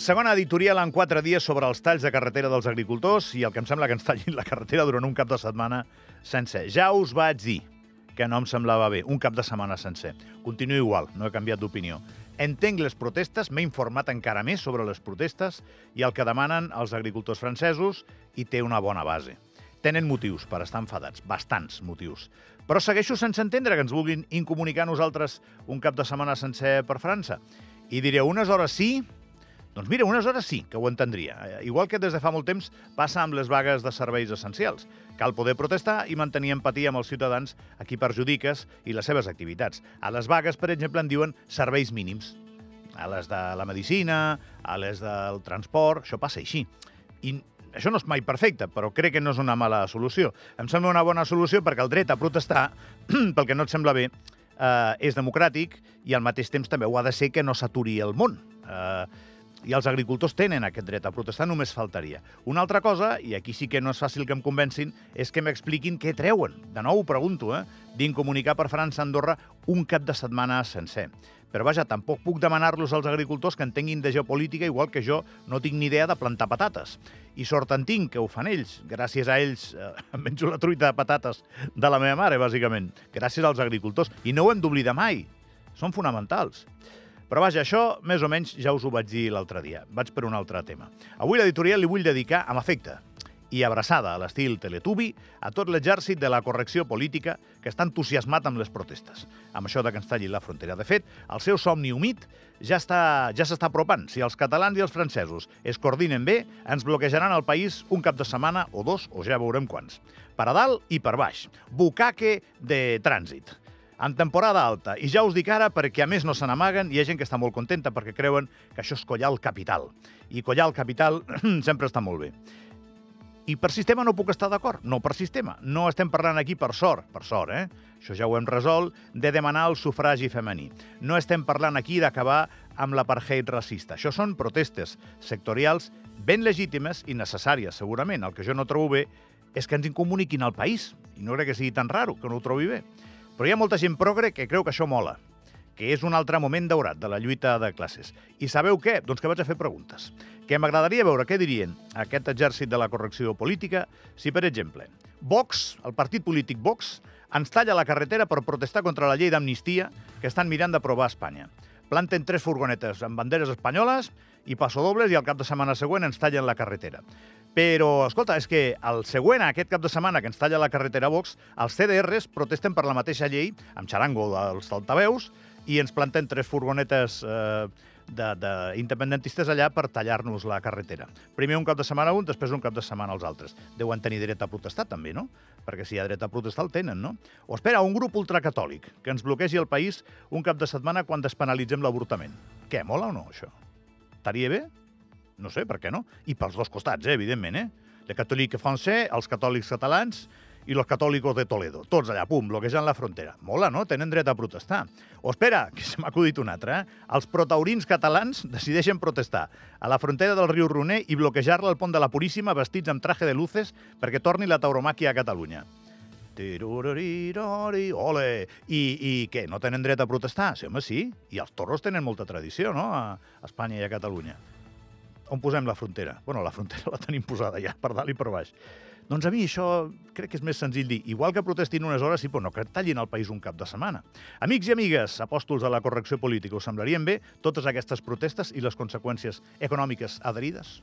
Segona editorial en quatre dies sobre els talls de carretera dels agricultors i el que em sembla que ens tallin la carretera durant un cap de setmana sencer. Ja us vaig dir que no em semblava bé, un cap de setmana sencer. Continuo igual, no he canviat d'opinió. Entenc les protestes, m'he informat encara més sobre les protestes i el que demanen els agricultors francesos i té una bona base. Tenen motius per estar enfadats, bastants motius. Però segueixo sense entendre que ens vulguin incomunicar nosaltres un cap de setmana sencer per França. I diré, unes hores sí, doncs mira, unes hores sí que ho entendria. Eh, Igual que des de fa molt temps passa amb les vagues de serveis essencials. Cal poder protestar i mantenir empatia amb els ciutadans a qui perjudiques i les seves activitats. A les vagues, per exemple, en diuen serveis mínims. A les de la medicina, a les del transport, això passa així. I això no és mai perfecte, però crec que no és una mala solució. Em sembla una bona solució perquè el dret a protestar, pel que no et sembla bé, eh, és democràtic i al mateix temps també ho ha de ser que no s'aturi el món. Eh, i els agricultors tenen aquest dret a protestar, només faltaria. Una altra cosa, i aquí sí que no és fàcil que em convencin, és que m'expliquin què treuen. De nou ho pregunto, eh? D'incomunicar per França Andorra un cap de setmana sencer. Però vaja, tampoc puc demanar-los als agricultors que entenguin de geopolítica igual que jo no tinc ni idea de plantar patates. I sort en tinc que ho fan ells. Gràcies a ells eh, menjo la truita de patates de la meva mare, bàsicament. Gràcies als agricultors. I no ho hem d'oblidar mai. Són fonamentals. Però vaja, això més o menys ja us ho vaig dir l'altre dia. Vaig per un altre tema. Avui l'editorial li vull dedicar amb afecte i abraçada a l'estil Teletubi a tot l'exèrcit de la correcció política que està entusiasmat amb les protestes. Amb això de que ens tallin la frontera. De fet, el seu somni humit ja està ja s'està apropant. Si els catalans i els francesos es coordinen bé, ens bloquejaran el país un cap de setmana o dos, o ja veurem quants. Per a dalt i per baix. Bucaque de trànsit en temporada alta. I ja us dic ara perquè a més no se n'amaguen hi ha gent que està molt contenta perquè creuen que això és collar el capital. I collar el capital sempre està molt bé. I per sistema no puc estar d'acord. No per sistema. No estem parlant aquí per sort, per sort, eh? Això ja ho hem resolt, de demanar el sufragi femení. No estem parlant aquí d'acabar amb l'apartheid racista. Això són protestes sectorials ben legítimes i necessàries, segurament. El que jo no trobo bé és que ens incomuniquin al país. I no crec que sigui tan raro que no ho trobi bé. Però hi ha molta gent progre que creu que això mola, que és un altre moment daurat de la lluita de classes. I sabeu què? Doncs que vaig a fer preguntes. Que m'agradaria veure què dirien aquest exèrcit de la correcció política si, per exemple, Vox, el partit polític Vox, ens talla la carretera per protestar contra la llei d'amnistia que estan mirant d'aprovar a Espanya. Planten tres furgonetes amb banderes espanyoles i passodobles i al cap de setmana següent ens tallen la carretera. Però, escolta, és que el següent, aquest cap de setmana que ens talla la carretera Vox, els CDRs protesten per la mateixa llei, amb xarango dels altaveus, i ens planten tres furgonetes eh, d'independentistes allà per tallar-nos la carretera. Primer un cap de setmana un, després un cap de setmana els altres. Deuen tenir dret a protestar, també, no? Perquè si hi ha dret a protestar, el tenen, no? O espera, un grup ultracatòlic que ens bloquegi el país un cap de setmana quan despenalitzem l'avortament. Què, mola o no, això? Estaria bé? No sé, per què no? I pels dos costats, eh, evidentment, eh? Le catòlic français, els catòlics catalans i los catòlicos de Toledo. Tots allà, pum, bloquejant la frontera. Mola, no? Tenen dret a protestar. O espera, que se m'ha acudit un altre, eh? Els protaurins catalans decideixen protestar a la frontera del riu Roner i bloquejar-la al pont de la Puríssima vestits amb traje de luces perquè torni la tauromàquia a Catalunya. Ole! I, I què, no tenen dret a protestar? Sí, home, sí. I els toros tenen molta tradició, no?, a Espanya i a Catalunya. On posem la frontera? Bueno, la frontera la tenim posada ja, per dalt i per baix. Doncs a mi això crec que és més senzill dir. Igual que protestin unes hores, sí, però no que tallin el país un cap de setmana. Amics i amigues, apòstols de la correcció política, us semblarien bé totes aquestes protestes i les conseqüències econòmiques adherides?